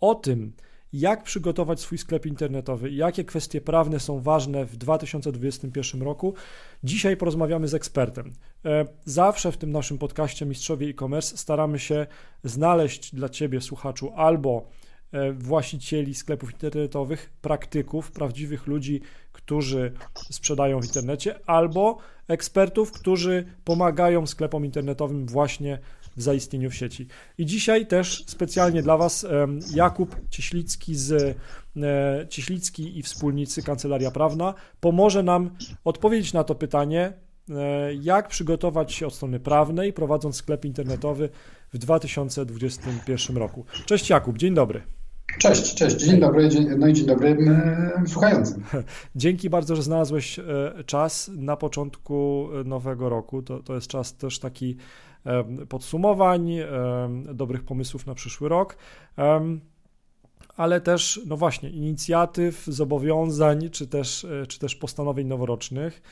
O tym, jak przygotować swój sklep internetowy, jakie kwestie prawne są ważne w 2021 roku. Dzisiaj porozmawiamy z ekspertem. E, zawsze w tym naszym podcaście Mistrzowie e-commerce staramy się znaleźć dla Ciebie, słuchaczu, albo e, właścicieli sklepów internetowych, praktyków, prawdziwych ludzi, którzy sprzedają w internecie, albo ekspertów, którzy pomagają sklepom internetowym właśnie w zaistnieniu w sieci. I dzisiaj też specjalnie dla Was Jakub Cieślicki z e, Cieślicki i wspólnicy Kancelaria Prawna pomoże nam odpowiedzieć na to pytanie, e, jak przygotować się od strony prawnej, prowadząc sklep internetowy w 2021 roku. Cześć Jakub, dzień dobry. Cześć, cześć, dzień dobry, dzień, no i dzień dobry słuchającym. Dzięki bardzo, że znalazłeś e, czas na początku nowego roku. To, to jest czas też taki podsumowań, dobrych pomysłów na przyszły rok, ale też, no właśnie, inicjatyw, zobowiązań, czy też, e, czy też postanowień noworocznych.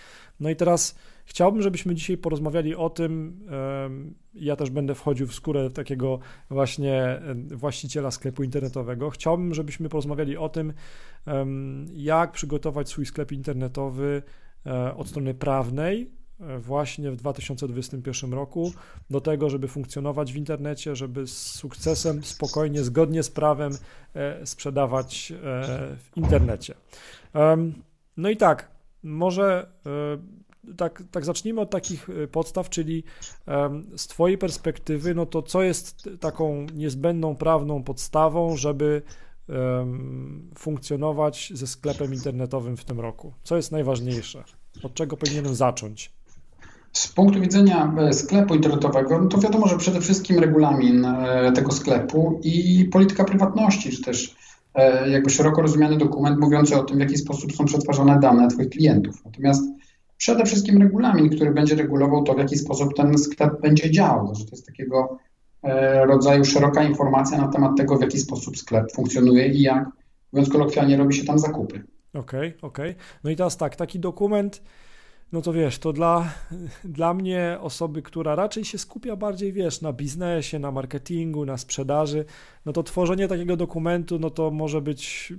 No i teraz chciałbym, żebyśmy dzisiaj porozmawiali o tym, ja też będę wchodził w skórę takiego właśnie właściciela sklepu internetowego. Chciałbym, żebyśmy porozmawiali o tym, jak przygotować swój sklep internetowy e, od strony prawnej, właśnie w 2021 roku do tego, żeby funkcjonować w internecie, żeby z sukcesem, spokojnie, zgodnie z prawem e, sprzedawać e, w internecie. No i tak, może e, tak, tak zacznijmy od takich podstaw, czyli z Twojej perspektywy, no to co jest taką niezbędną prawną podstawą, żeby funkcjonować ze sklepem internetowym w tym roku? Co jest najważniejsze? Od czego powinienem zacząć? Z punktu widzenia e, sklepu internetowego, no to wiadomo, że przede wszystkim regulamin e, tego sklepu i polityka prywatności, czy też e, jakby szeroko rozumiany dokument mówiący o tym, w jaki sposób są przetwarzane dane Twoich klientów. Natomiast przede wszystkim regulamin, który będzie regulował to, w jaki sposób ten sklep będzie działał. Że to jest takiego rodzaju szeroka informacja na temat tego, w jaki sposób sklep funkcjonuje i jak, mówiąc kolokwialnie, robi się tam zakupy. Okej, okay, okej. Okay. No i teraz tak, taki dokument no to wiesz, to dla, dla mnie osoby, która raczej się skupia bardziej, wiesz, na biznesie, na marketingu, na sprzedaży, no to tworzenie takiego dokumentu, no to może być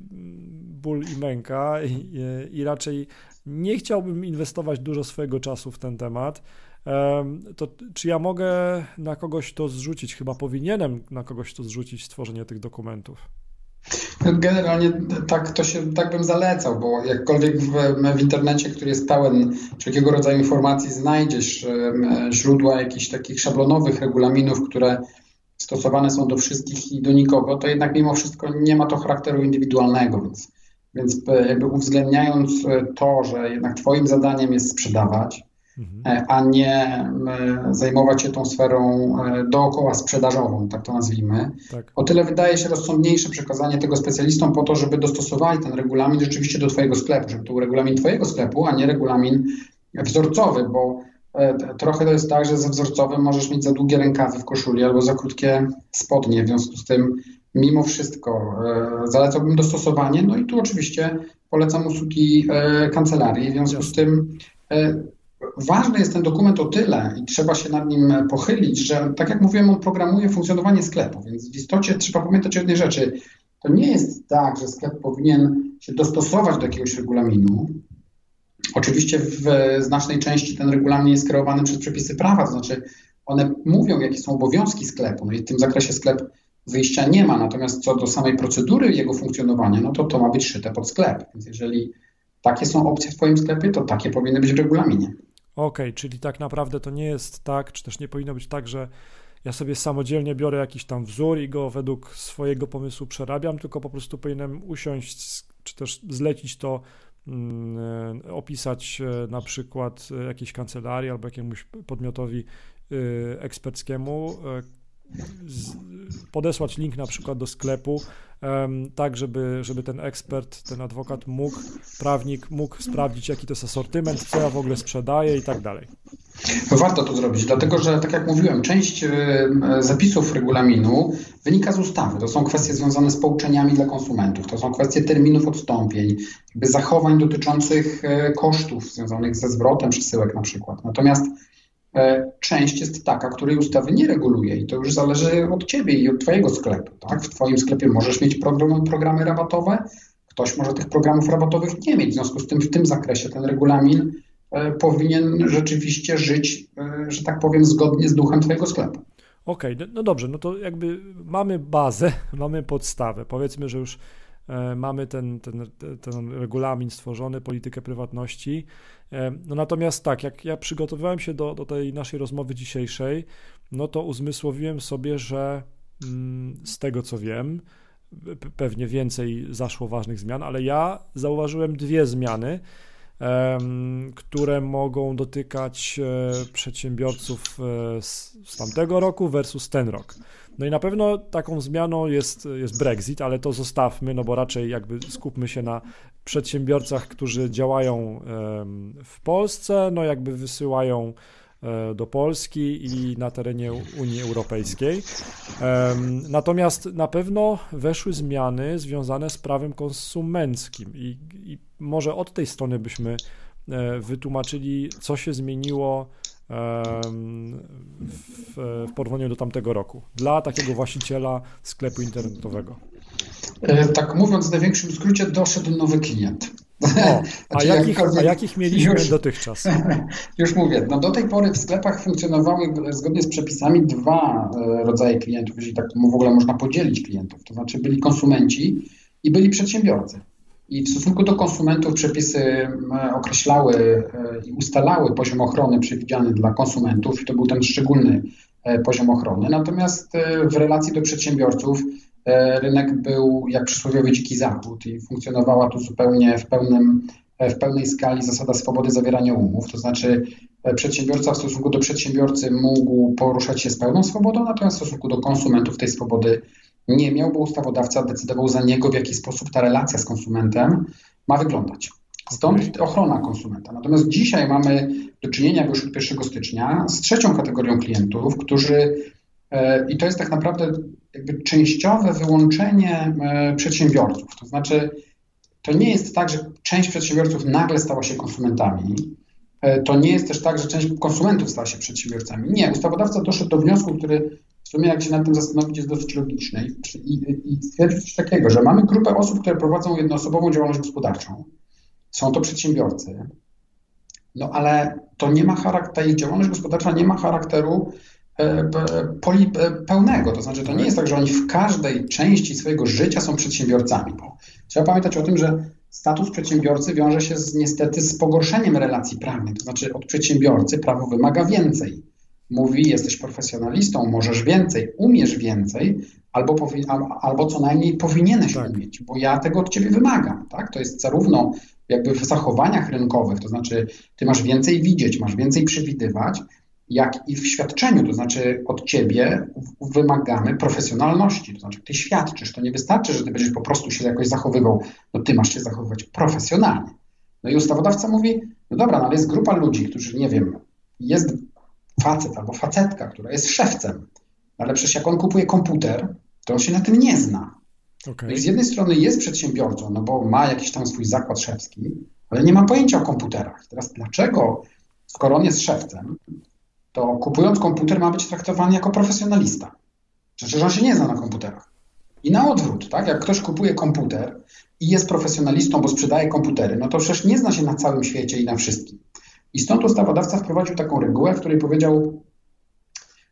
ból i męka i, i raczej nie chciałbym inwestować dużo swojego czasu w ten temat. To czy ja mogę na kogoś to zrzucić? Chyba powinienem na kogoś to zrzucić, stworzenie tych dokumentów. Generalnie tak, to się, tak bym zalecał, bo jakkolwiek w, w internecie, który jest pełen wszelkiego rodzaju informacji, znajdziesz źródła jakichś takich szablonowych regulaminów, które stosowane są do wszystkich i do nikogo, to jednak mimo wszystko nie ma to charakteru indywidualnego, więc, więc jakby uwzględniając to, że jednak Twoim zadaniem jest sprzedawać, a nie e, zajmować się tą sferą e, dookoła sprzedażową, tak to nazwijmy. Tak. O tyle wydaje się rozsądniejsze przekazanie tego specjalistom po to, żeby dostosowali ten regulamin rzeczywiście do Twojego sklepu, żeby to był regulamin Twojego sklepu, a nie regulamin wzorcowy, bo trochę to jest tak, że ze wzorcowym możesz mieć za długie rękawy w koszuli albo za krótkie spodnie, w związku z tym mimo wszystko zalecałbym dostosowanie, no i tu oczywiście polecam usługi kancelarii, w związku z tym Ważny jest ten dokument o tyle i trzeba się nad nim pochylić, że tak jak mówiłem, on programuje funkcjonowanie sklepu, więc w istocie trzeba pamiętać o jednej rzeczy. To nie jest tak, że sklep powinien się dostosować do jakiegoś regulaminu. Oczywiście w znacznej części ten regulamin jest kreowany przez przepisy prawa, to znaczy one mówią, jakie są obowiązki sklepu, no i w tym zakresie sklep wyjścia nie ma, natomiast co do samej procedury jego funkcjonowania, no to to ma być szyte pod sklep, więc jeżeli takie są opcje w Twoim sklepie, to takie powinny być w regulaminie. Okay, czyli tak naprawdę to nie jest tak, czy też nie powinno być tak, że ja sobie samodzielnie biorę jakiś tam wzór i go według swojego pomysłu przerabiam, tylko po prostu powinienem usiąść, czy też zlecić to, mm, e, opisać e, na przykład e, jakiejś kancelarii albo jakiemuś podmiotowi eksperckiemu, podesłać link na przykład do sklepu, tak żeby, żeby ten ekspert, ten adwokat mógł, prawnik mógł sprawdzić, jaki to jest asortyment, co ja w ogóle sprzedaję i tak dalej. Warto to zrobić, dlatego że, tak jak mówiłem, część zapisów regulaminu wynika z ustawy. To są kwestie związane z pouczeniami dla konsumentów, to są kwestie terminów odstąpień, zachowań dotyczących e, kosztów związanych ze zwrotem przesyłek na przykład. Natomiast część jest taka, której ustawy nie reguluje i to już zależy od ciebie i od twojego sklepu. Tak? W twoim sklepie możesz mieć program, programy rabatowe, ktoś może tych programów rabatowych nie mieć. W związku z tym w tym zakresie ten regulamin e, powinien rzeczywiście żyć, e, że tak powiem, zgodnie z duchem twojego sklepu. Okej, okay, no dobrze, no to jakby mamy bazę, mamy podstawę. Powiedzmy, że już mamy ten, ten, ten regulamin stworzony, politykę prywatności. No natomiast tak, jak ja przygotowywałem się do, do tej naszej rozmowy dzisiejszej, no to uzmysłowiłem sobie, że mm, z tego co wiem, pewnie więcej zaszło ważnych zmian, ale ja zauważyłem dwie zmiany, które mogą dotykać e, przedsiębiorców e, z, z tamtego roku versus ten rok. No i na pewno taką zmianą jest, jest Brexit, ale to zostawmy, no bo raczej jakby skupmy się na przedsiębiorcach, którzy działają w Polsce, no jakby wysyłają e, do Polski i na terenie Unii Europejskiej. Natomiast na pewno weszły zmiany związane z prawem konsumenckim i, i może od tej strony byśmy e, wytłumaczyli, co się zmieniło w, w porównaniu do tamtego roku dla takiego właściciela sklepu internetowego? E, tak mówiąc w największym skrócie, doszedł nowy klient. O, a, znaczy, jakich, a jakich mieliśmy już, dotychczas? Już mówię, no do tej pory w sklepach funkcjonowały zgodnie z przepisami dwa e, rodzaje klientów, jeżeli tak w ogóle można podzielić klientów. To znaczy byli konsumenci i byli przedsiębiorcy. I w stosunku do konsumentów przepisy określały e, i ustalały poziom ochrony przewidziany dla konsumentów, i to był ten szczególny e, poziom ochrony. Natomiast e, w relacji do przedsiębiorców rynek był jak przysłowiowy dziki zachód i funkcjonowała tu zupełnie w, pełnym, w pełnej skali zasada swobody zawierania umów. To znaczy, przedsiębiorca w stosunku do przedsiębiorcy mógł poruszać się z pełną swobodą, natomiast w stosunku do konsumentów tej swobody nie miał, bo ustawodawca decydował za niego, w jaki sposób ta relacja z konsumentem ma wyglądać. Stąd ochrona konsumenta. Natomiast dzisiaj mamy do czynienia już od 1 stycznia z trzecią kategorią klientów, którzy e, i to jest tak naprawdę jakby częściowe wyłączenie e, przedsiębiorców. To znaczy, to nie jest tak, że część przedsiębiorców nagle stała się konsumentami. E, to nie jest też tak, że część konsumentów stała się przedsiębiorcami. Nie, ustawodawca doszedł do wniosku, który w sumie jak się nad tym zastanowić jest dosyć logiczne i, i, i stwierdzić coś takiego, że mamy grupę osób, które prowadzą jednoosobową działalność gospodarczą. Są to przedsiębiorcy, no ale to nie ma charakteru, ta ich działalność gospodarcza nie ma charakteru e, poli, e, pełnego. To znaczy, to nie jest tak, że oni w każdej części swojego życia są przedsiębiorcami. Bo trzeba pamiętać o tym, że status przedsiębiorcy wiąże się z, niestety z pogorszeniem relacji prawnych. To znaczy, od przedsiębiorcy prawo wymaga więcej mówi, jesteś profesjonalistą, możesz więcej, umiesz więcej, albo, powi- albo co najmniej powinieneś tak. umieć, bo ja tego od ciebie wymagam. Tak? To jest zarówno jakby w zachowaniach rynkowych, to znaczy ty masz więcej widzieć, masz więcej przewidywać, jak i w świadczeniu, to znaczy od ciebie wymagamy profesjonalności, to znaczy ty świadczysz, to nie wystarczy, że ty będziesz po prostu się jakoś zachowywał, no ty masz się zachowywać profesjonalnie. No i ustawodawca mówi, no dobra, no ale jest grupa ludzi, którzy, nie wiem, jest facet albo facetka, która jest szewcem, ale przecież jak on kupuje komputer, to on się na tym nie zna. Okay. No I z jednej strony jest przedsiębiorcą, no bo ma jakiś tam swój zakład szewski, ale nie ma pojęcia o komputerach. Teraz dlaczego, skoro on jest szewcem, to kupując komputer ma być traktowany jako profesjonalista? Przecież on się nie zna na komputerach. I na odwrót, tak? Jak ktoś kupuje komputer i jest profesjonalistą, bo sprzedaje komputery, no to przecież nie zna się na całym świecie i na wszystkim. I stąd ustawodawca wprowadził taką regułę, w której powiedział,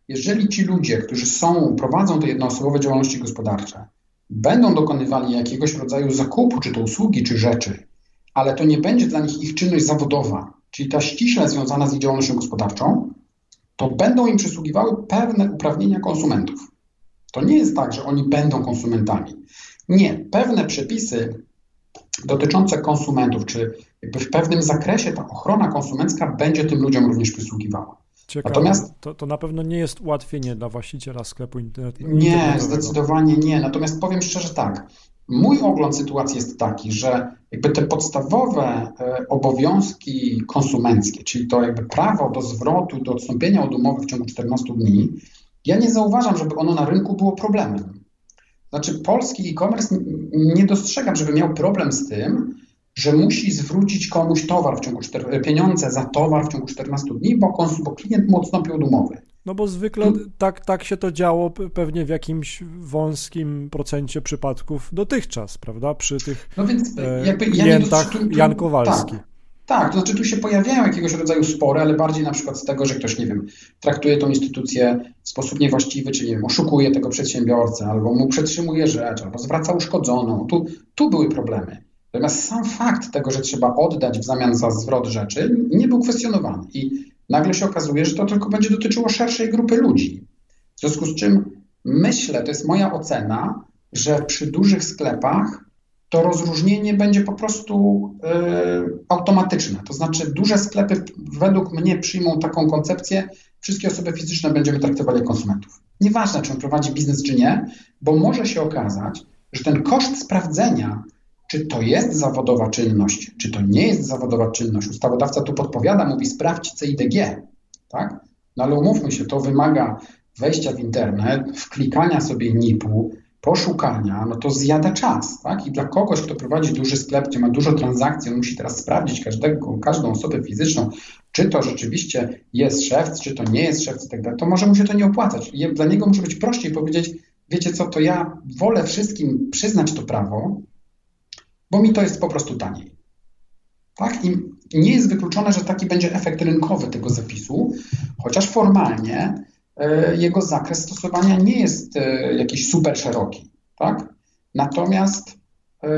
jeżeli ci ludzie, którzy są, prowadzą te jednoosobowe działalności gospodarcze, będą dokonywali jakiegoś rodzaju zakupu, czy to usługi, czy rzeczy, ale to nie będzie dla nich ich czynność zawodowa, czyli ta ściśle związana z działalnością gospodarczą, to będą im przysługiwały pewne uprawnienia konsumentów. To nie jest tak, że oni będą konsumentami. Nie, pewne przepisy dotyczące konsumentów, czy jakby w pewnym zakresie ta ochrona konsumencka będzie tym ludziom również przysługiwała. Ciekawe. Natomiast to, to na pewno nie jest ułatwienie dla właściciela sklepu internetowego. Nie, zdecydowanie nie. Natomiast powiem szczerze tak. Mój ogląd sytuacji jest taki, że jakby te podstawowe e, obowiązki konsumenckie, czyli to jakby prawo do zwrotu, do odstąpienia od umowy w ciągu 14 dni, ja nie zauważam, żeby ono na rynku było problemem. Znaczy, polski e-commerce nie dostrzegam, żeby miał problem z tym, że musi zwrócić komuś towar w ciągu 4, pieniądze za towar w ciągu 14 dni, bo, bo klient mu odstąpił od umowy. No bo zwykle tak, tak się to działo pewnie w jakimś wąskim procencie przypadków dotychczas, prawda? Przy tych no więc e, jakby klientach ja nie Jan Kowalski. Tak. Tak, to znaczy tu się pojawiają jakiegoś rodzaju spory, ale bardziej na przykład z tego, że ktoś, nie wiem, traktuje tą instytucję w sposób niewłaściwy, czy nie wiem, oszukuje tego przedsiębiorcę, albo mu przetrzymuje rzecz, albo zwraca uszkodzoną. Tu, tu były problemy. Natomiast sam fakt tego, że trzeba oddać w zamian za zwrot rzeczy, nie był kwestionowany. I nagle się okazuje, że to tylko będzie dotyczyło szerszej grupy ludzi. W związku z czym myślę, to jest moja ocena, że przy dużych sklepach to rozróżnienie będzie po prostu y, automatyczne. To znaczy, duże sklepy według mnie przyjmą taką koncepcję, wszystkie osoby fizyczne będziemy traktowali jak konsumentów. Nieważne, czy on prowadzi biznes, czy nie, bo może się okazać, że ten koszt sprawdzenia, czy to jest zawodowa czynność, czy to nie jest zawodowa czynność, ustawodawca tu podpowiada, mówi sprawdź CIDG, tak? No ale umówmy się, to wymaga wejścia w internet, wklikania sobie NIP-u, poszukania, no to zjada czas, tak? I dla kogoś, kto prowadzi duży sklep, gdzie ma dużo transakcji, on musi teraz sprawdzić każdego, każdą osobę fizyczną, czy to rzeczywiście jest szewc, czy to nie jest szewc i tak to może mu się to nie opłacać. Dla niego może być prościej powiedzieć, wiecie co, to ja wolę wszystkim przyznać to prawo, bo mi to jest po prostu taniej. Tak? I nie jest wykluczone, że taki będzie efekt rynkowy tego zapisu, chociaż formalnie jego zakres stosowania nie jest e, jakiś super szeroki. Tak? Natomiast e,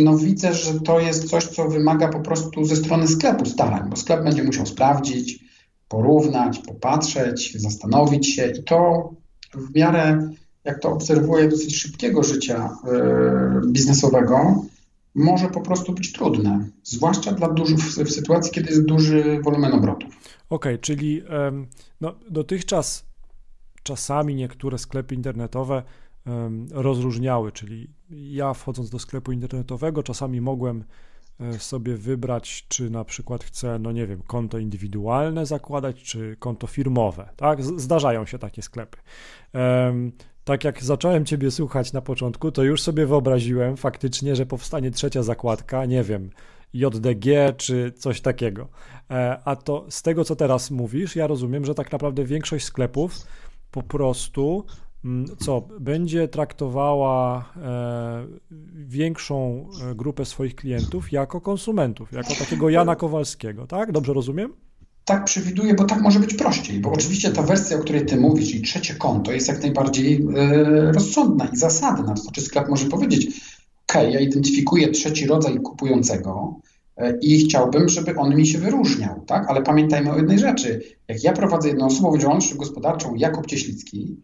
no widzę, że to jest coś, co wymaga po prostu ze strony sklepu starań, bo sklep będzie musiał sprawdzić, porównać, popatrzeć, zastanowić się i to w miarę, jak to obserwuję, dosyć szybkiego życia biznesowego, może po prostu być trudne, zwłaszcza dla dużych, w sytuacji, kiedy jest duży wolumen obrotów. Okej, okay, czyli no, dotychczas czasami niektóre sklepy internetowe rozróżniały, czyli ja wchodząc do sklepu internetowego czasami mogłem e, sobie wybrać, czy na przykład chcę, no nie wiem, konto indywidualne zakładać, czy konto firmowe, tak? Zdarzają się takie sklepy. Tak jak zacząłem Ciebie słuchać na początku, to już sobie wyobraziłem faktycznie, że powstanie trzecia zakładka, nie wiem, JDG czy coś takiego. E, a to z tego, co teraz mówisz, ja rozumiem, że tak naprawdę większość sklepów po prostu mm, co będzie traktowała e, większą e, grupę swoich klientów jako konsumentów, jako takiego Jana Kowalskiego, tak? Dobrze rozumiem? Tak przewiduję, bo tak może być prościej, bo oczywiście ta wersja, o której ty mówisz, czyli trzecie konto, jest jak najbardziej rozsądna i zasadna. To znaczy sklep może powiedzieć, ok, ja identyfikuję trzeci rodzaj kupującego e, i chciałbym, żeby on mi się wyróżniał, tak? Ale pamiętajmy o jednej rzeczy. Jak ja prowadzę jednoosobową działalność gospodarczą Jakub Cieślicki,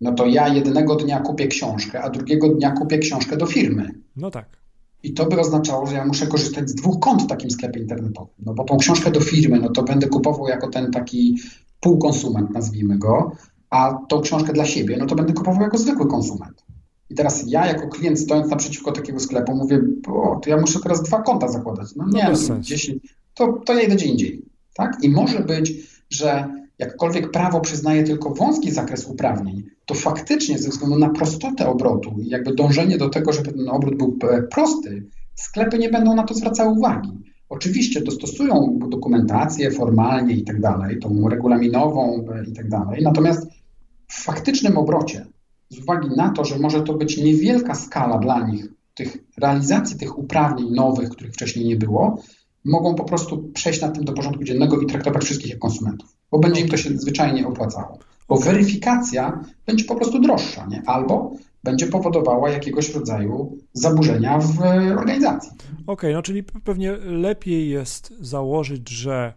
no to ja jednego dnia kupię książkę, a drugiego dnia kupię książkę do firmy. No tak. I to by oznaczało, że ja muszę korzystać z dwóch kont w takim sklepie internetowym. No bo tą książkę do firmy, no to będę kupował jako ten taki półkonsument, nazwijmy go, a tą książkę dla siebie, no to będę kupował jako zwykły konsument. I teraz ja jako klient stojąc naprzeciwko takiego sklepu mówię, o, to ja muszę teraz dwa konta zakładać. No nie, no, no to, to ja idę gdzie indziej. Tak? I może być, że jakkolwiek prawo przyznaje tylko wąski zakres uprawnień, to faktycznie ze względu na prostotę obrotu i jakby dążenie do tego, żeby ten obrót był e, prosty, sklepy nie będą na to zwracały uwagi. Oczywiście dostosują dokumentację formalnie i tak dalej, tą regulaminową e, i tak dalej, natomiast w faktycznym obrocie z uwagi na to, że może to być niewielka skala dla nich tych realizacji tych uprawnień nowych, których wcześniej nie było, mogą po prostu przejść nad tym do porządku dziennego i traktować wszystkich jak konsumentów, bo będzie im to się zwyczajnie opłacało. Bo weryfikacja będzie po prostu droższa, nie? albo będzie powodowała jakiegoś rodzaju zaburzenia w organizacji. Okej, okay, no czyli pewnie lepiej jest założyć, że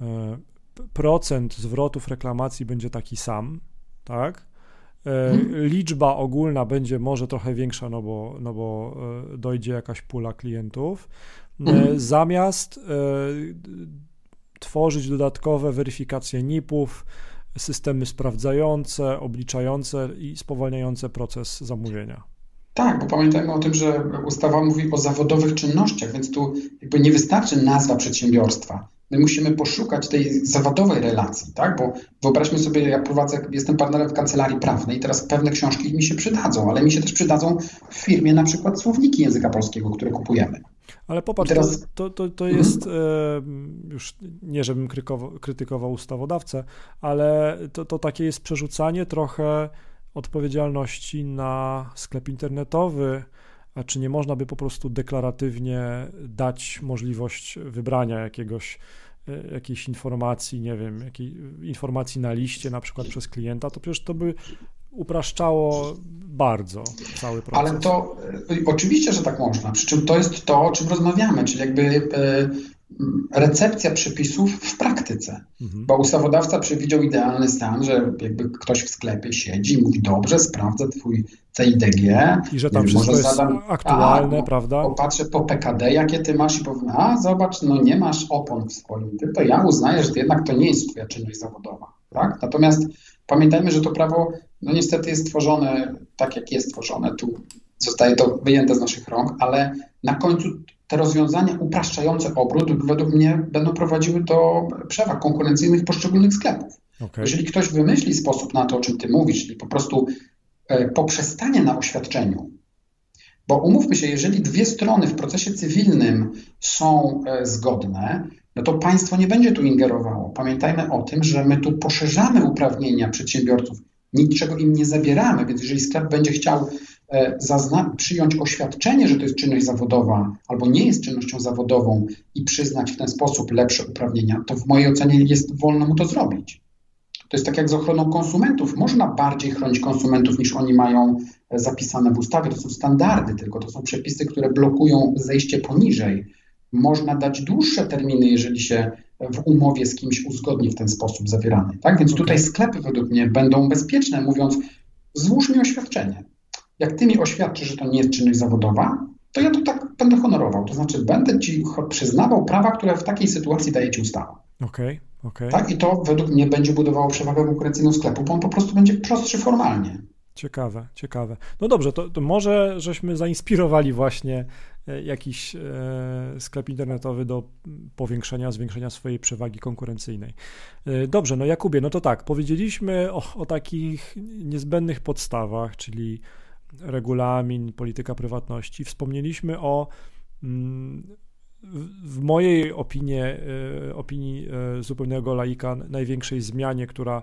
e, procent zwrotów reklamacji będzie taki sam, tak? E, liczba ogólna będzie może trochę większa, no bo, no bo e, dojdzie jakaś pula klientów. E, mhm. Zamiast tworzyć dodatkowe weryfikacje NIP-ów, systemy sprawdzające, obliczające i spowalniające proces zamówienia. Tak, bo pamiętajmy o tym, że ustawa mówi o zawodowych czynnościach, więc tu jakby nie wystarczy nazwa przedsiębiorstwa my musimy poszukać tej zawodowej relacji, tak? Bo wyobraźmy sobie, ja prowadzę, jestem partnerem w kancelarii prawnej i teraz pewne książki mi się przydadzą, ale mi się też przydadzą w firmie na przykład słowniki języka polskiego, które kupujemy. Ale popatrz, teraz... to, to, to jest mhm. już nie, żebym krytykował, krytykował ustawodawcę, ale to, to takie jest przerzucanie trochę odpowiedzialności na sklep internetowy, a czy nie można by po prostu deklaratywnie dać możliwość wybrania jakiegoś e, jakiejś informacji, nie wiem, jakiej informacji na liście na przykład przez klienta, to przecież to by upraszczało bardzo cały proces. Ale to oczywiście, że tak można. Przy czym to jest to, o czym rozmawiamy, czyli jakby y, recepcja przepisów w praktyce. Mhm. Bo ustawodawca przewidział idealny stan, że jakby ktoś w sklepie siedzi i mówi, dobrze, sprawdzę twój CIDG. I że tam wszystko jest zadam, aktualne, a, prawda? Popatrzę po PKD, jakie ty masz i powiem, a zobacz, no nie masz opon w swoim tym, to ja uznaję, że jednak to nie jest twoja czynność zawodowa. Tak? Natomiast pamiętajmy, że to prawo no niestety jest tworzone tak, jak jest tworzone. Tu zostaje to wyjęte z naszych rąk, ale na końcu te rozwiązania upraszczające obrót według mnie będą prowadziły do przewag konkurencyjnych poszczególnych sklepów. Okay. Jeżeli ktoś wymyśli sposób na to, o czym ty mówisz, czyli po prostu e, poprzestanie na oświadczeniu, bo umówmy się, jeżeli dwie strony w procesie cywilnym są e, zgodne, no to państwo nie będzie tu ingerowało. Pamiętajmy o tym, że my tu poszerzamy uprawnienia przedsiębiorców niczego im nie zabieramy, więc jeżeli sklep będzie chciał e, przyjąć oświadczenie, że to jest czynność zawodowa albo nie jest czynnością zawodową i przyznać w ten sposób lepsze uprawnienia, to w mojej ocenie jest wolno mu to zrobić. To jest tak jak z ochroną konsumentów. Można bardziej chronić konsumentów niż oni mają e, zapisane w ustawie. To są standardy, tylko to są przepisy, które blokują zejście poniżej. Można dać dłuższe terminy, jeżeli się w umowie z kimś uzgodni w ten sposób zawierany. Tak? Więc okay. tutaj sklepy według mnie będą bezpieczne, mówiąc, złóż mi oświadczenie. Jak ty mi oświadczysz, że to nie jest czynność zawodowa, to ja to tak będę honorował. To znaczy, będę ci przyznawał prawa, które w takiej sytuacji daje ci ustawa. Okej, okay. Okay. Tak? I to według mnie będzie budowało przewagę konkurencyjną sklepu, bo on po prostu będzie prostszy formalnie. Ciekawe, ciekawe. No dobrze, to, to może żeśmy zainspirowali właśnie E, jakiś e, sklep internetowy do powiększenia, zwiększenia swojej przewagi konkurencyjnej. E, dobrze, no Jakubie, no to tak, powiedzieliśmy o, o takich niezbędnych podstawach, czyli regulamin, polityka prywatności. Wspomnieliśmy o mm, w mojej opinie, opinii zupełnego laika największej zmianie, która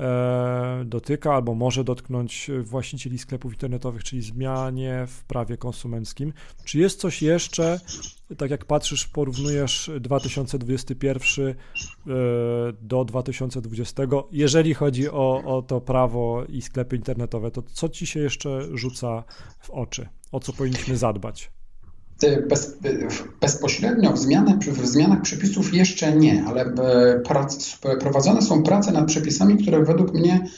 E, dotyka albo może dotknąć właścicieli sklepów internetowych, czyli zmianie w prawie konsumenckim. Czy jest coś jeszcze, tak jak patrzysz, porównujesz 2021 e, do 2020, jeżeli chodzi o, o to prawo i sklepy internetowe, to co ci się jeszcze rzuca w oczy? O co powinniśmy zadbać? Bez, bezpośrednio w, zmianach, w zmianach przepisów jeszcze nie, ale e, prac, prowadzone są prace nad przepisami, które według mnie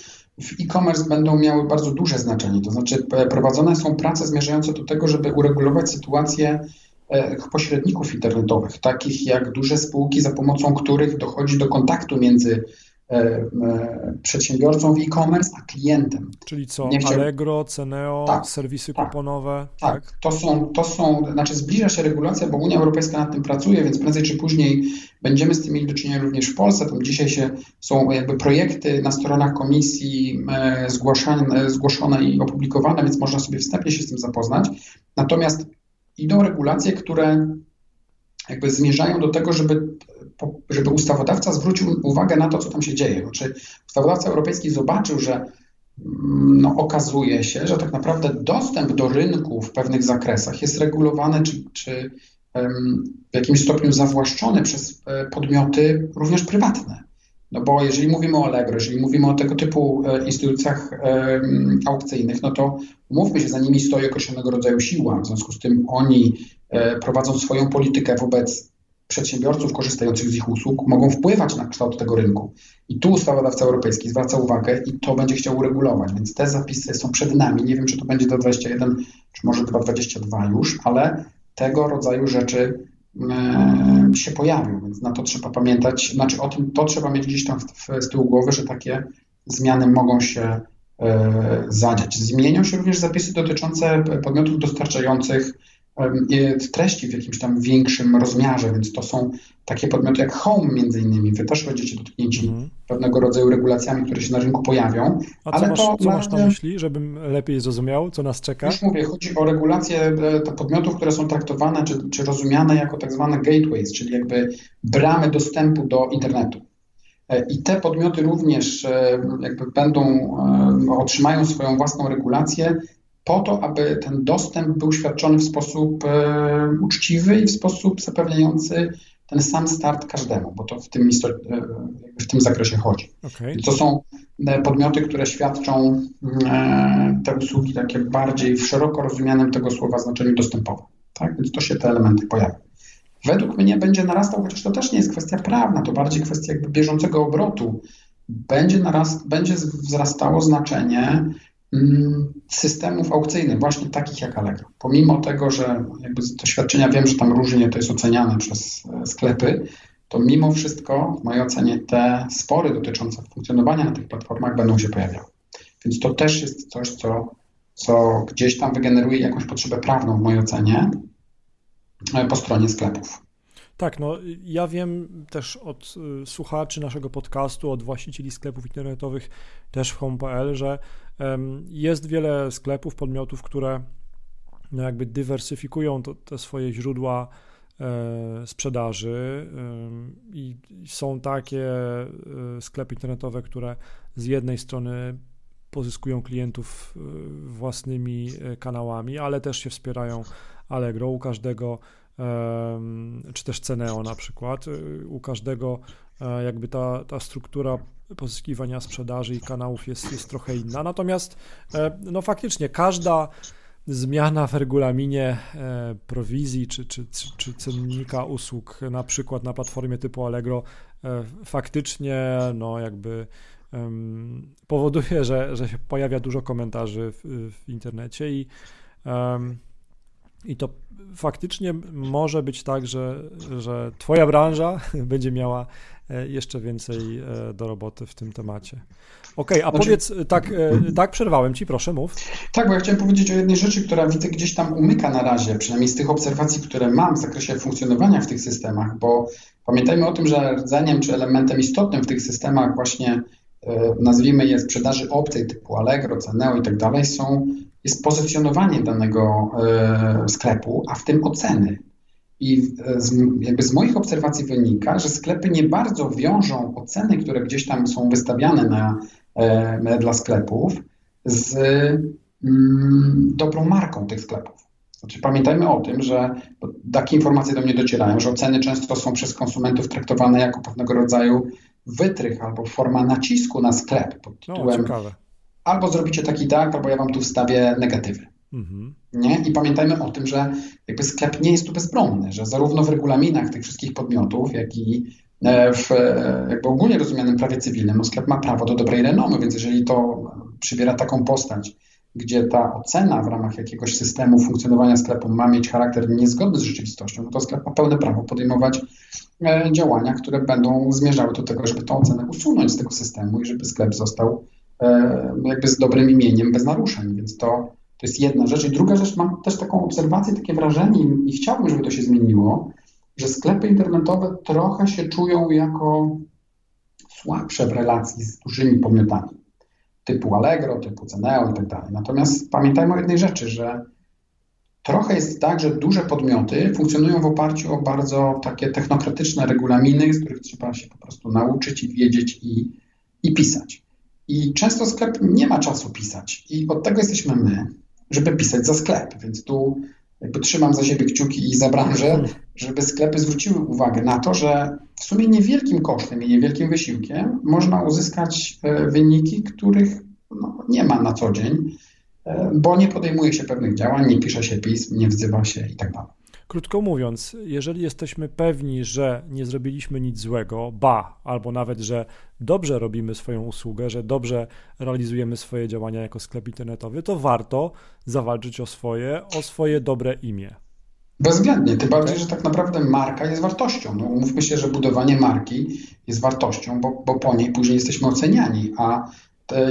w e-commerce będą miały bardzo duże znaczenie. To znaczy prowadzone są prace zmierzające do tego, żeby uregulować sytuację e, pośredników internetowych, takich jak duże spółki, za pomocą których dochodzi do kontaktu między E, e, przedsiębiorcą w e-commerce, a klientem. Czyli co, chciał... Allegro, Ceneo, tak, serwisy tak, kuponowe? Tak, tak, To, są, to są, znaczy zbliża się regulacja, bo Unia Europejska nad tym pracuje, więc prędzej czy później będziemy z tym mieli do czynienia również w Polsce. Tam dzisiaj się są jakby projekty na stronach komisji e, zgłaszane, zgłoszone i opublikowane, więc można sobie wstępnie się z tym zapoznać. Natomiast idą regulacje, które jakby zmierzają do tego, żeby żeby ustawodawca zwrócił uwagę na to, co tam się dzieje. Znaczy, ustawodawca europejski zobaczył, że mm, no, okazuje się, że tak naprawdę dostęp do rynku w pewnych zakresach jest regulowany czy, czy w jakimś stopniu zawłaszczony przez e, podmioty również prywatne. No bo jeżeli mówimy o Allegro, jeżeli mówimy o tego typu e, instytucjach aukcyjnych, no to mówmy się, za nimi stoi określonego rodzaju siła. W związku z tym oni e, prowadzą swoją politykę wobec przedsiębiorców korzystających z ich usług mogą wpływać na kształt tego rynku. I tu ustawodawca europejski zwraca uwagę i to będzie chciał uregulować, więc te zapisy są przed nami. Nie wiem, czy to będzie 2.21, czy może 2.22 już, ale tego rodzaju rzeczy e, się pojawią, więc na to trzeba pamiętać, znaczy o tym to trzeba mieć gdzieś tam w, z tyłu głowy, że takie zmiany mogą się e, zadziać. Zmienią się również zapisy dotyczące podmiotów dostarczających treści w jakimś tam większym rozmiarze, więc to są takie podmioty jak Home między innymi. Wy też będziecie dotknięci mm. pewnego rodzaju regulacjami, które się na rynku pojawią. A ale co, masz, to, co masz na myśli, żebym lepiej zrozumiał, co nas czeka? Już mówię, chodzi o regulacje e, podmiotów, które są traktowane czy, czy rozumiane jako tak zwane gateways, czyli jakby bramy dostępu do internetu. E, I te podmioty również e, jakby będą, otrzymają swoją własną regulację po to, aby ten dostęp był świadczony w sposób uczciwy i w sposób zapewniający ten sam start każdemu, bo to w tym, e, w tym zakresie chodzi. Okay. To są e, podmioty, które świadczą e, te usługi takie bardziej w szeroko rozumianym tego słowa znaczeniu dostępowym. Tak? Więc to się te elementy pojawią. Według mnie będzie narastał, chociaż to też nie jest kwestia prawna, to bardziej kwestia jakby bieżącego obrotu. Będzie, narast, będzie wzrastało znaczenie systemów aukcyjnych, właśnie takich jak Allegro. Pomimo tego, że jakby te świadczenia wiem, że tam różnie to jest oceniane przez e, sklepy, to mimo wszystko w mojej ocenie te spory dotyczące funkcjonowania na tych platformach będą się pojawiały. Więc to też jest coś, co, co gdzieś tam wygeneruje jakąś potrzebę prawną w mojej ocenie e, po stronie sklepów. Tak, no ja wiem też od y, słuchaczy naszego podcastu, od właścicieli sklepów internetowych też w home.pl, że jest wiele sklepów, podmiotów, które no jakby dywersyfikują te swoje źródła e, sprzedaży i są takie e, sklepy internetowe, które z jednej strony pozyskują klientów e, własnymi kanałami, ale też się wspierają Allegro. U każdego czy też Ceneo na przykład. U każdego e, jakby ta, ta struktura pozyskiwania sprzedaży i kanałów jest, jest trochę inna. Natomiast e, no faktycznie każda zmiana w regulaminie e, prowizji czy, czy, czy cennika usług, na przykład na platformie typu Allegro, faktycznie no jakby powoduje, że, że się pojawia dużo komentarzy w, w internecie i i to faktycznie może być tak, że, że Twoja branża będzie miała e, jeszcze więcej e, do roboty w tym temacie. Okej, okay, a znaczy... powiedz, tak, e, tak, przerwałem Ci, proszę, mów. Tak, bo ja chciałem powiedzieć o jednej rzeczy, która widzę gdzieś tam umyka na razie, przynajmniej z tych obserwacji, które mam w zakresie funkcjonowania w tych systemach, bo pamiętajmy o tym, że rdzeniem czy elementem istotnym w tych systemach właśnie nazwijmy je sprzedaży obcej typu Allegro, Ceneo i tak dalej, są jest pozycjonowanie danego e, sklepu, a w tym oceny. I z, jakby z moich obserwacji wynika, że sklepy nie bardzo wiążą oceny, które gdzieś tam są wystawiane na, e, dla sklepów, z mm, dobrą marką tych sklepów. Znaczy, pamiętajmy o tym, że takie informacje do mnie docierają, że oceny często są przez konsumentów traktowane jako pewnego rodzaju wytrych albo forma nacisku na sklep pod tytułem no, albo zrobicie taki tak, albo ja wam tu wstawię negatywy. Mhm. Nie? I pamiętajmy o tym, że jakby sklep nie jest tu bezbronny, że zarówno w regulaminach tych wszystkich podmiotów, jak i e, w e, jakby ogólnie rozumianym prawie cywilnym, no sklep ma prawo do dobrej renomy, więc jeżeli to przybiera taką postać, gdzie ta ocena w ramach jakiegoś systemu funkcjonowania sklepu ma mieć charakter niezgodny z rzeczywistością, to sklep ma pełne prawo podejmować e, działania, które będą zmierzały do tego, żeby tę ocenę usunąć z tego systemu i żeby sklep został E, jakby z dobrym imieniem, bez naruszeń, więc to, to jest jedna rzecz. I druga rzecz, mam też taką obserwację, takie wrażenie i chciałbym, żeby to się zmieniło, że sklepy internetowe trochę się czują jako słabsze w relacji z dużymi podmiotami, typu Allegro, typu Ceneo i tak dalej. Natomiast pamiętajmy o jednej rzeczy, że trochę jest tak, że duże podmioty funkcjonują w oparciu o bardzo takie technokratyczne regulaminy, z których trzeba się po prostu nauczyć i wiedzieć i, i pisać. I często sklep nie ma czasu pisać. I od tego jesteśmy my, żeby pisać za sklep. Więc tu jakby trzymam za siebie kciuki i za branżę, żeby sklepy zwróciły uwagę na to, że w sumie niewielkim kosztem i niewielkim wysiłkiem można uzyskać e, wyniki, których no, nie ma na co dzień, e, bo nie podejmuje się pewnych działań, nie pisze się pism, nie wzywa się i tak. Krótko mówiąc, jeżeli jesteśmy pewni, że nie zrobiliśmy nic złego, ba, albo nawet, że dobrze robimy swoją usługę, że dobrze realizujemy swoje działania jako sklep internetowy, to warto zawalczyć o swoje, o swoje dobre imię. Bezwzględnie, tym bardziej, że tak naprawdę marka jest wartością. No, umówmy się, że budowanie marki jest wartością, bo, bo po niej później jesteśmy oceniani, a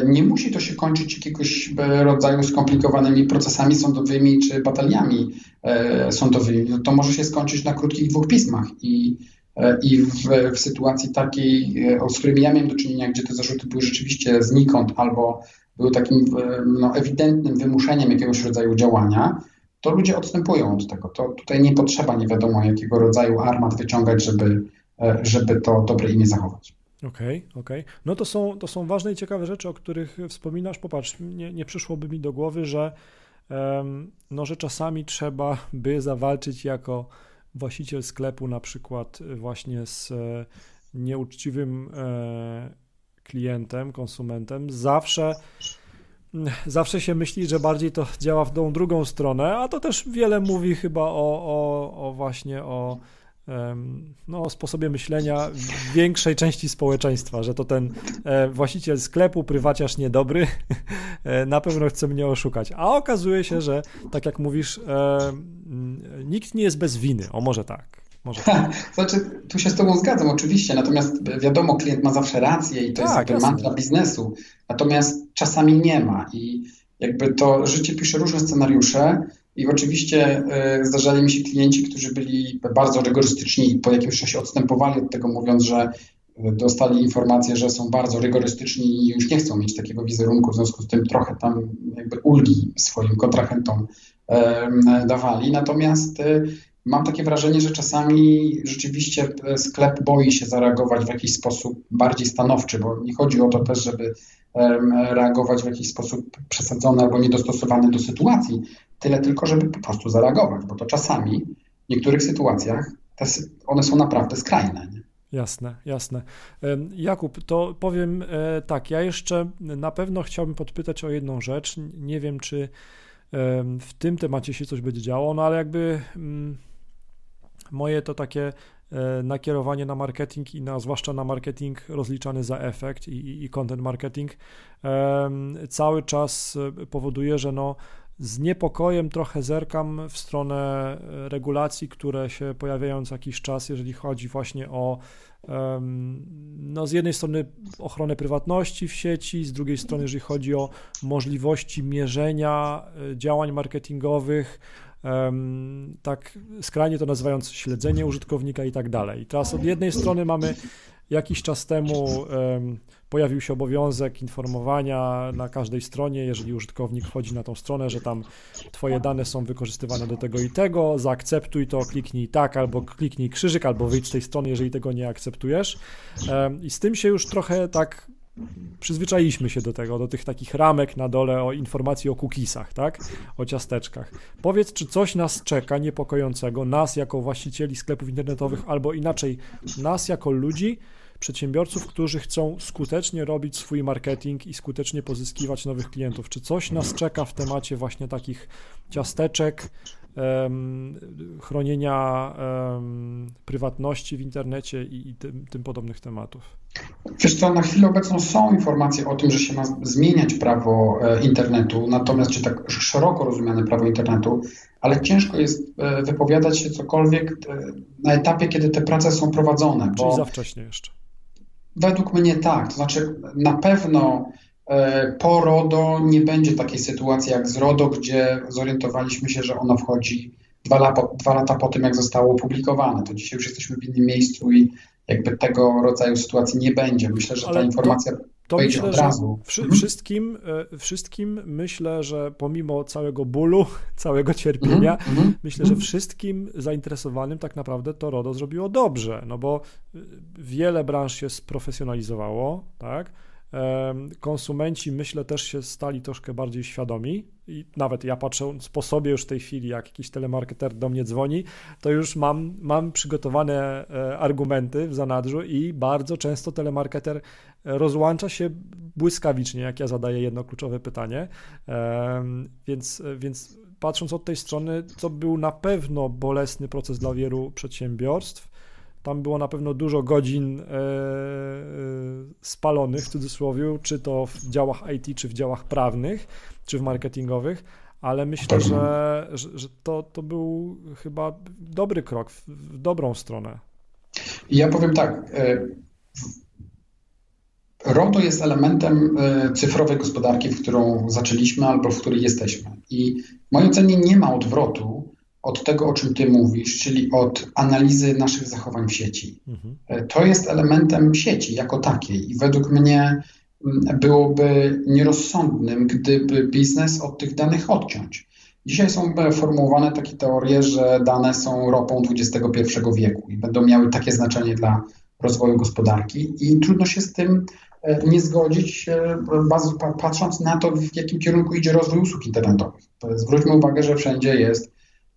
nie musi to się kończyć jakiegoś rodzaju skomplikowanymi procesami sądowymi czy bataliami sądowymi. No to może się skończyć na krótkich dwóch pismach i i w, w, sytuacji takiej, z którymi ja miałem do czynienia, gdzie te zarzuty były rzeczywiście znikąd albo były takim no, ewidentnym wymuszeniem jakiegoś rodzaju działania, to ludzie odstępują od tego. To tutaj nie potrzeba nie wiadomo jakiego rodzaju armat wyciągać, żeby, e, żeby to dobre imię zachować. Okej, okay, okej. Okay. No to są, to są ważne i ciekawe rzeczy, o których wspominasz. Popatrz, nie, nie przyszłoby mi do głowy, że, no, że czasami trzeba by zawalczyć jako właściciel sklepu na przykład właśnie z e, nieuczciwym e, klientem, konsumentem. Zawsze zawsze się myśli, że bardziej to działa w tą drugą stronę, a to też wiele mówi chyba o, o, o właśnie o, no, o sposobie myślenia większej części społeczeństwa, że to ten e, właściciel sklepu, prywaciarz niedobry, e, na pewno chce mnie oszukać. A okazuje się, że tak jak mówisz, nikt nie jest bez winy. O, może tak. Może. Znaczy, tu się z Tobą zgadzam, oczywiście, natomiast wiadomo, klient ma zawsze rację i to tak, jest mantra biznesu, natomiast czasami nie ma i jakby to życie pisze różne scenariusze i oczywiście y, zdarzali mi się klienci, którzy byli bardzo rygorystyczni i po jakimś czasie odstępowali od tego, mówiąc, że y, dostali informację, że są bardzo rygorystyczni i już nie chcą mieć takiego wizerunku, w związku z tym trochę tam jakby ulgi swoim kontrahentom y, dawali. Natomiast Mam takie wrażenie, że czasami rzeczywiście e, sklep boi się zareagować w jakiś sposób bardziej stanowczy, bo nie chodzi o to też, żeby reagować w jakiś sposób przesadzony albo niedostosowany do sytuacji, tyle tylko, żeby po prostu zareagować, bo to czasami w niektórych sytuacjach one są naprawdę skrajne. Nie? Jasne, jasne. Jakub, to powiem e, tak, ja jeszcze na pewno chciałbym podpytać o jedną rzecz. Nie wiem, czy w tym temacie się coś będzie działo, no ale jakby mm, Moje to takie e, nakierowanie na marketing i na, zwłaszcza na marketing rozliczany za efekt i, i content marketing cały czas e, powoduje, że no z niepokojem trochę zerkam w stronę e, regulacji, które się pojawiają co jakiś czas, jeżeli chodzi właśnie o no z jednej strony ochronę prywatności w sieci, z drugiej strony jeżeli chodzi o możliwości mierzenia działań marketingowych, tak skrajnie to nazywając śledzenie użytkownika i tak dalej. I teraz od jednej strony mamy jakiś czas temu pojawił się obowiązek informowania na każdej stronie, jeżeli użytkownik wchodzi na tą stronę, że tam twoje dane są wykorzystywane do tego i tego, zaakceptuj to, kliknij tak, albo kliknij krzyżyk, albo wyjdź z tej strony, jeżeli tego nie akceptujesz. I z tym się już trochę tak przyzwyczailiśmy się do tego, do tych takich ramek na dole o informacji o cookiesach, tak? O ciasteczkach. Powiedz, czy coś nas czeka niepokojącego, nas jako właścicieli sklepów internetowych, albo inaczej, nas jako ludzi, przedsiębiorców, którzy chcą skutecznie robić swój marketing i skutecznie pozyskiwać nowych klientów. Czy coś nas czeka w temacie właśnie takich ciasteczek, chronienia prywatności w internecie i, i tym, tym, podobnych tematów? Wiesz co, na chwilę obecną są informacje o tym, że się ma zmieniać prawo e, internetu, natomiast czy tak szeroko rozumiane prawo internetu, ale ciężko jest e, wypowiadać się cokolwiek e, na etapie, kiedy te prace są prowadzone. Czyli za wcześnie jeszcze. Według mnie tak, to znaczy na pewno po RODO nie będzie takiej sytuacji jak z RODO, gdzie zorientowaliśmy się, że ono wchodzi dwa, lata, dwa lata po tym, jak zostało opublikowane. To dzisiaj już jesteśmy w innym miejscu i jakby tego rodzaju sytuacji nie będzie. Myślę, że Ale ta informacja to, myślę, od razu. Wszy, mhm. wszystkim, e, wszystkim myślę, że pomimo całego bólu, całego cierpienia, mhm, mhm, myślę, że wszystkim zainteresowanym tak naprawdę to RODO zrobiło dobrze, no bo e, wiele branż się sprofesjonalizowało, tak? Konsumenci, myślę, też się stali troszkę bardziej świadomi i nawet ja patrzę po sobie już w tej chwili, jak jakiś telemarketer do mnie dzwoni, to już mam, mam przygotowane e, argumenty w zanadrzu i bardzo często telemarketer e, rozłącza się błyskawicznie, jak ja zadaję jedno kluczowe pytanie, więc, więc patrząc od tej strony, to był na pewno bolesny proces dla wielu przedsiębiorstw, tam było na pewno dużo godzin e, e, spalonych w cudzysłowie, czy to w działach IT, czy w działach prawnych, czy w marketingowych, ale myślę, że, że, że to, to był chyba dobry krok w, w dobrą stronę. Ja powiem tak. E, RODO jest elementem cyfrowej gospodarki, w którą zaczęliśmy albo w której jesteśmy. I w mojej ocenie nie ma odwrotu od tego, o czym Ty mówisz, czyli od analizy naszych zachowań w sieci. Mhm. E, to jest elementem sieci jako takiej i według mnie mm, byłoby nierozsądnym, gdyby biznes od tych danych odciąć. Dzisiaj są formułowane takie teorie, że dane są ropą XXI wieku i będą miały takie znaczenie dla rozwoju gospodarki i trudno się z tym e, nie zgodzić, e, patrząc na to, w jakim kierunku idzie rozwój usług internetowych. Zwróćmy uwagę, że wszędzie jest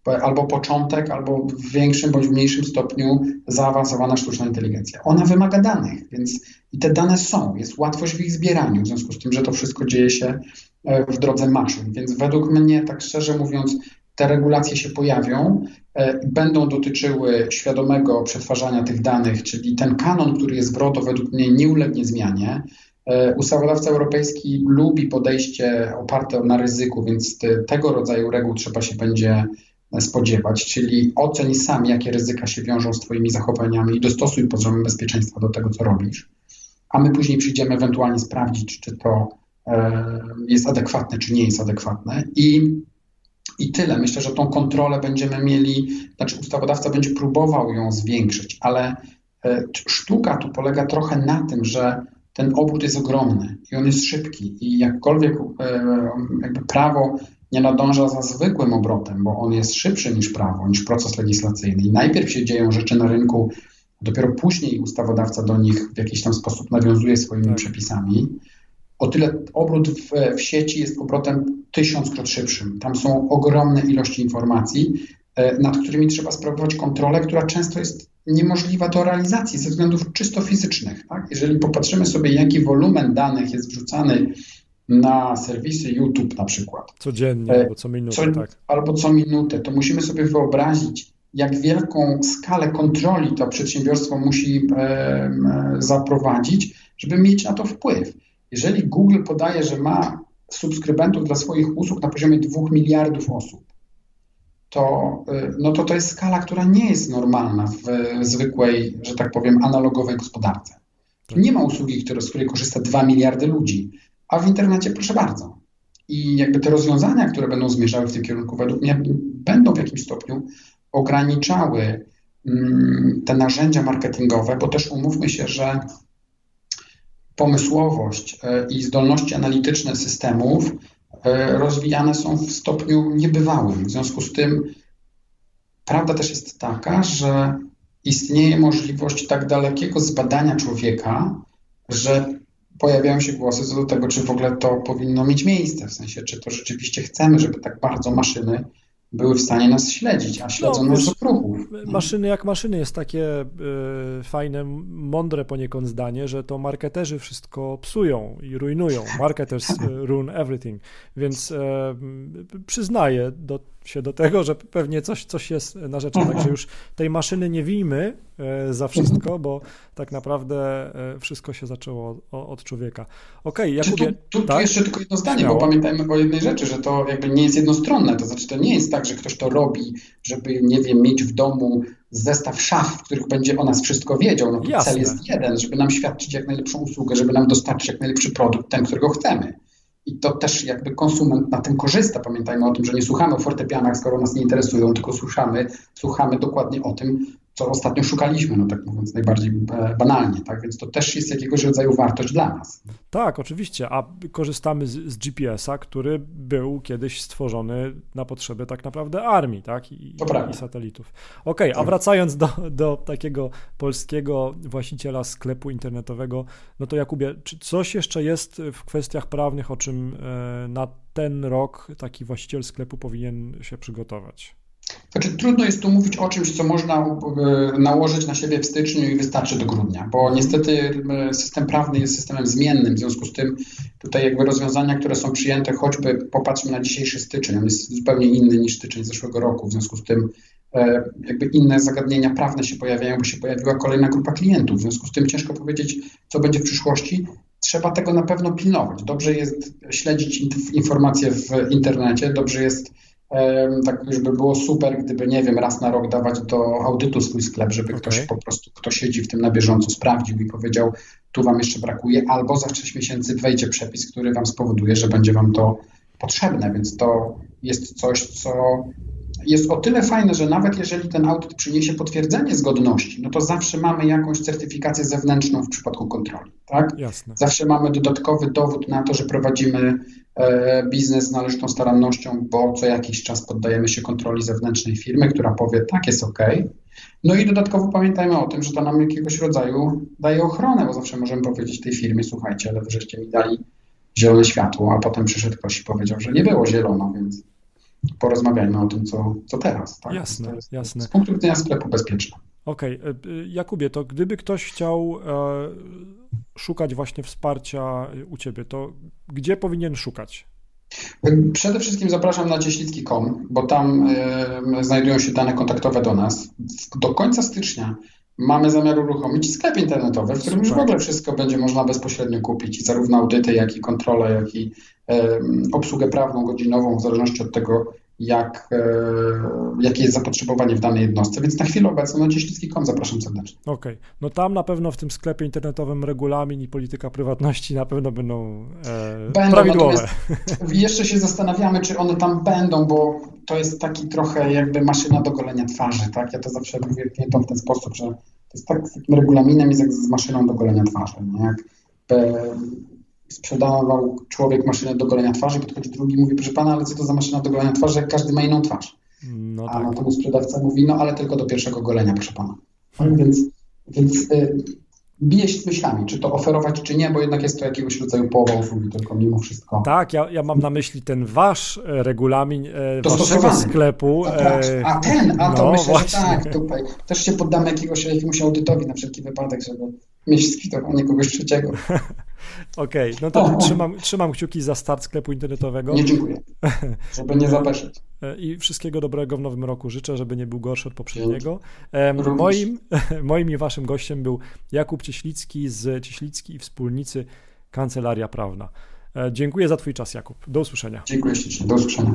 albo początek, albo w większym bądź mniejszym stopniu zaawansowana sztuczna inteligencja. Ona wymaga danych, więc i te dane są, jest łatwość w ich zbieraniu, w związku z tym, że to wszystko dzieje się e, w drodze maszyn. Więc według mnie, tak szczerze mówiąc, te regulacje się pojawią, e, będą dotyczyły świadomego przetwarzania tych danych, czyli ten kanon, który jest w RODO, według mnie nie ulegnie zmianie. E, ustawodawca europejski lubi podejście oparte na ryzyku, więc te, tego rodzaju reguł trzeba się będzie spodziewać, czyli oceń sam, jakie ryzyka się wiążą z Twoimi zachowaniami i dostosuj poziom bezpieczeństwa do tego, co robisz, a my później przyjdziemy ewentualnie sprawdzić, czy to e, jest adekwatne, czy nie jest adekwatne. I, I tyle. Myślę, że tą kontrolę będziemy mieli, znaczy ustawodawca będzie próbował ją zwiększyć, ale e, sztuka tu polega trochę na tym, że ten obrót jest ogromny i on jest szybki i jakkolwiek e, prawo nie nadąża za zwykłym obrotem, bo on jest szybszy niż prawo, niż proces legislacyjny. I najpierw się dzieją rzeczy na rynku, dopiero później ustawodawca do nich w jakiś tam sposób nawiązuje swoimi tak. przepisami. O tyle obrót w, w sieci jest obrotem tysiąckrot szybszym. Tam są ogromne ilości informacji, e, nad którymi trzeba sprawować kontrolę, która często jest niemożliwa do realizacji ze względów czysto fizycznych. Tak? Jeżeli popatrzymy sobie, jaki wolumen danych jest wrzucany na serwisy YouTube na przykład. Codziennie e, albo co minutę, co, tak. Albo co minutę, to musimy sobie wyobrazić, jak wielką skalę kontroli to przedsiębiorstwo musi e, zaprowadzić, żeby mieć na to wpływ. Jeżeli Google podaje, że ma subskrybentów dla swoich usług na poziomie 2 miliardów osób, to, e, no to to jest skala, która nie jest normalna w zwykłej, że tak powiem, analogowej gospodarce. Tak. Nie ma usługi, z której korzysta 2 miliardy ludzi a w internecie proszę bardzo. I jakby te rozwiązania, które będą zmierzały w tym kierunku, według mnie będą w jakimś stopniu ograniczały mm, te narzędzia marketingowe, bo też umówmy się, że pomysłowość e, i zdolności analityczne systemów e, rozwijane są w stopniu niebywałym. W związku z tym prawda też jest taka, że istnieje możliwość tak dalekiego zbadania człowieka, że pojawiają się głosy co do tego, czy w ogóle to powinno mieć miejsce, w sensie, czy to rzeczywiście chcemy, żeby tak bardzo maszyny były w stanie nas śledzić, a śledzą no, nas do próbów. Maszyny jak maszyny jest takie y, fajne, mądre poniekąd zdanie, że to marketerzy wszystko psują i rujnują. Marketers y, ruin everything. Więc y, przyznaję do się do tego, że pewnie coś, coś jest na rzeczy. Także już tej maszyny nie wijmy e, za wszystko, bo tak naprawdę e, wszystko się zaczęło od człowieka. Okej, okay, Jakubie... Tu, tu, tak? tu jeszcze tylko jedno zdanie, Śmiało. bo pamiętajmy o jednej rzeczy, że to jakby nie jest jednostronne. To znaczy, to nie jest tak, że ktoś to robi, żeby, nie wiem, mieć w domu zestaw szaf, w których będzie o nas wszystko wiedział. No cel jest jeden, żeby nam świadczyć jak najlepszą usługę, żeby nam dostarczyć jak najlepszy produkt, ten, którego chcemy. I to też jakby konsument na tym korzysta. Pamiętajmy o tym, że nie słuchamy o fortepianach, skoro nas nie interesują, tylko słuchamy, słuchamy dokładnie o tym, co ostatnio szukaliśmy, no tak mówiąc najbardziej e, banalnie, tak? Więc to też jest jakiegoś rodzaju wartość dla nas. Tak, oczywiście, a korzystamy z, z GPS-a, który był kiedyś stworzony na potrzeby tak naprawdę armii, tak? I, i satelitów. Okej, okay, a tak. wracając do, do takiego polskiego właściciela sklepu internetowego, no to Jakubie, czy coś jeszcze jest w kwestiach prawnych, o czym e, na ten rok taki właściciel sklepu powinien się przygotować? Znaczy, trudno jest tu mówić o czymś, co można e, nałożyć na siebie w styczniu i wystarczy do grudnia, bo niestety e, system prawny jest systemem zmiennym, w związku z tym tutaj jakby rozwiązania, które są przyjęte, choćby popatrzmy na dzisiejszy styczeń, on jest zupełnie inny niż styczeń zeszłego roku, w związku z tym e, jakby inne zagadnienia prawne się pojawiają, bo się pojawiła kolejna grupa klientów, w związku z tym ciężko powiedzieć, co będzie w przyszłości. Trzeba tego na pewno pilnować. Dobrze jest śledzić informacje w internecie, dobrze jest tak już by było super, gdyby, nie wiem, raz na rok dawać do audytu swój sklep, żeby okay. ktoś po prostu, kto siedzi w tym na bieżąco, sprawdził i powiedział, tu Wam jeszcze brakuje, albo za 6 miesięcy wejdzie przepis, który Wam spowoduje, że będzie Wam to potrzebne, więc to jest coś, co jest o tyle fajne, że nawet jeżeli ten audyt przyniesie potwierdzenie zgodności, no to zawsze mamy jakąś certyfikację zewnętrzną w przypadku kontroli, tak? Jasne. Zawsze mamy dodatkowy dowód na to, że prowadzimy biznes z należytą starannością, bo co jakiś czas poddajemy się kontroli zewnętrznej firmy, która powie, tak, jest ok. No i dodatkowo pamiętajmy o tym, że to nam jakiegoś rodzaju daje ochronę, bo zawsze możemy powiedzieć tej firmie, słuchajcie, ale wreszcie mi dali zielone światło, a potem przyszedł ktoś i powiedział, że nie było zielono, więc porozmawiajmy o tym, co, co teraz. Tak? Jasne, jest, jasne. Z punktu widzenia sklepu bezpieczne. Okej, okay. Jakubie, to gdyby ktoś chciał e, szukać właśnie wsparcia u Ciebie, to gdzie powinien szukać? Przede wszystkim zapraszam na cieślicki.com, bo tam znajdują się dane kontaktowe do nas. Do końca stycznia mamy zamiar uruchomić sklep internetowy, w którym już w ogóle wszystko będzie można bezpośrednio kupić, zarówno audyty, jak i kontrolę, jak i obsługę prawną godzinową, w zależności od tego, jak, e, jakie jest zapotrzebowanie w danej jednostce, więc na chwilę obecną na cieślicki.com zapraszam serdecznie. Okej, okay. no tam na pewno w tym sklepie internetowym regulamin i polityka prywatności na pewno będą, e, będą prawidłowe. Jeszcze się zastanawiamy, czy one tam będą, bo to jest taki trochę jakby maszyna do golenia twarzy, tak? Ja to zawsze mówię klientom w ten sposób, że to jest tak z takim regulaminem jest jak z maszyną do golenia twarzy, nie? Jak sprzedawał człowiek maszynę do golenia twarzy, podchodzi drugi i mówi, proszę pana, ale co to za maszyna do golenia twarzy, jak każdy ma inną twarz. No tak. A na temu sprzedawca mówi, no ale tylko do pierwszego golenia, proszę pana. Hmm. Więc, więc y, bije się z myślami, czy to oferować, czy nie, bo jednak jest to jakiegoś rodzaju połowa usługi, tylko mimo wszystko. Tak, ja, ja mam na myśli ten wasz e, regulamin e, waszego sklepu. A, e, a ten, a to no, myślę, właśnie. że tak, tutaj też się poddamy jakiegoś, jakiemuś audytowi na wszelki wypadek, żeby mieć skwitowanie kogoś trzeciego. Okej, okay, no to trzymam, trzymam kciuki za start sklepu internetowego. Nie dziękuję, żeby nie zapeszyć. I wszystkiego dobrego w nowym roku życzę, żeby nie był gorszy od poprzedniego. Moim, moim i waszym gościem był Jakub Cieślicki z Cieślicki i Wspólnicy Kancelaria Prawna. E, dziękuję za twój czas, Jakub. Do usłyszenia. Dziękuję ślicznie. Do usłyszenia.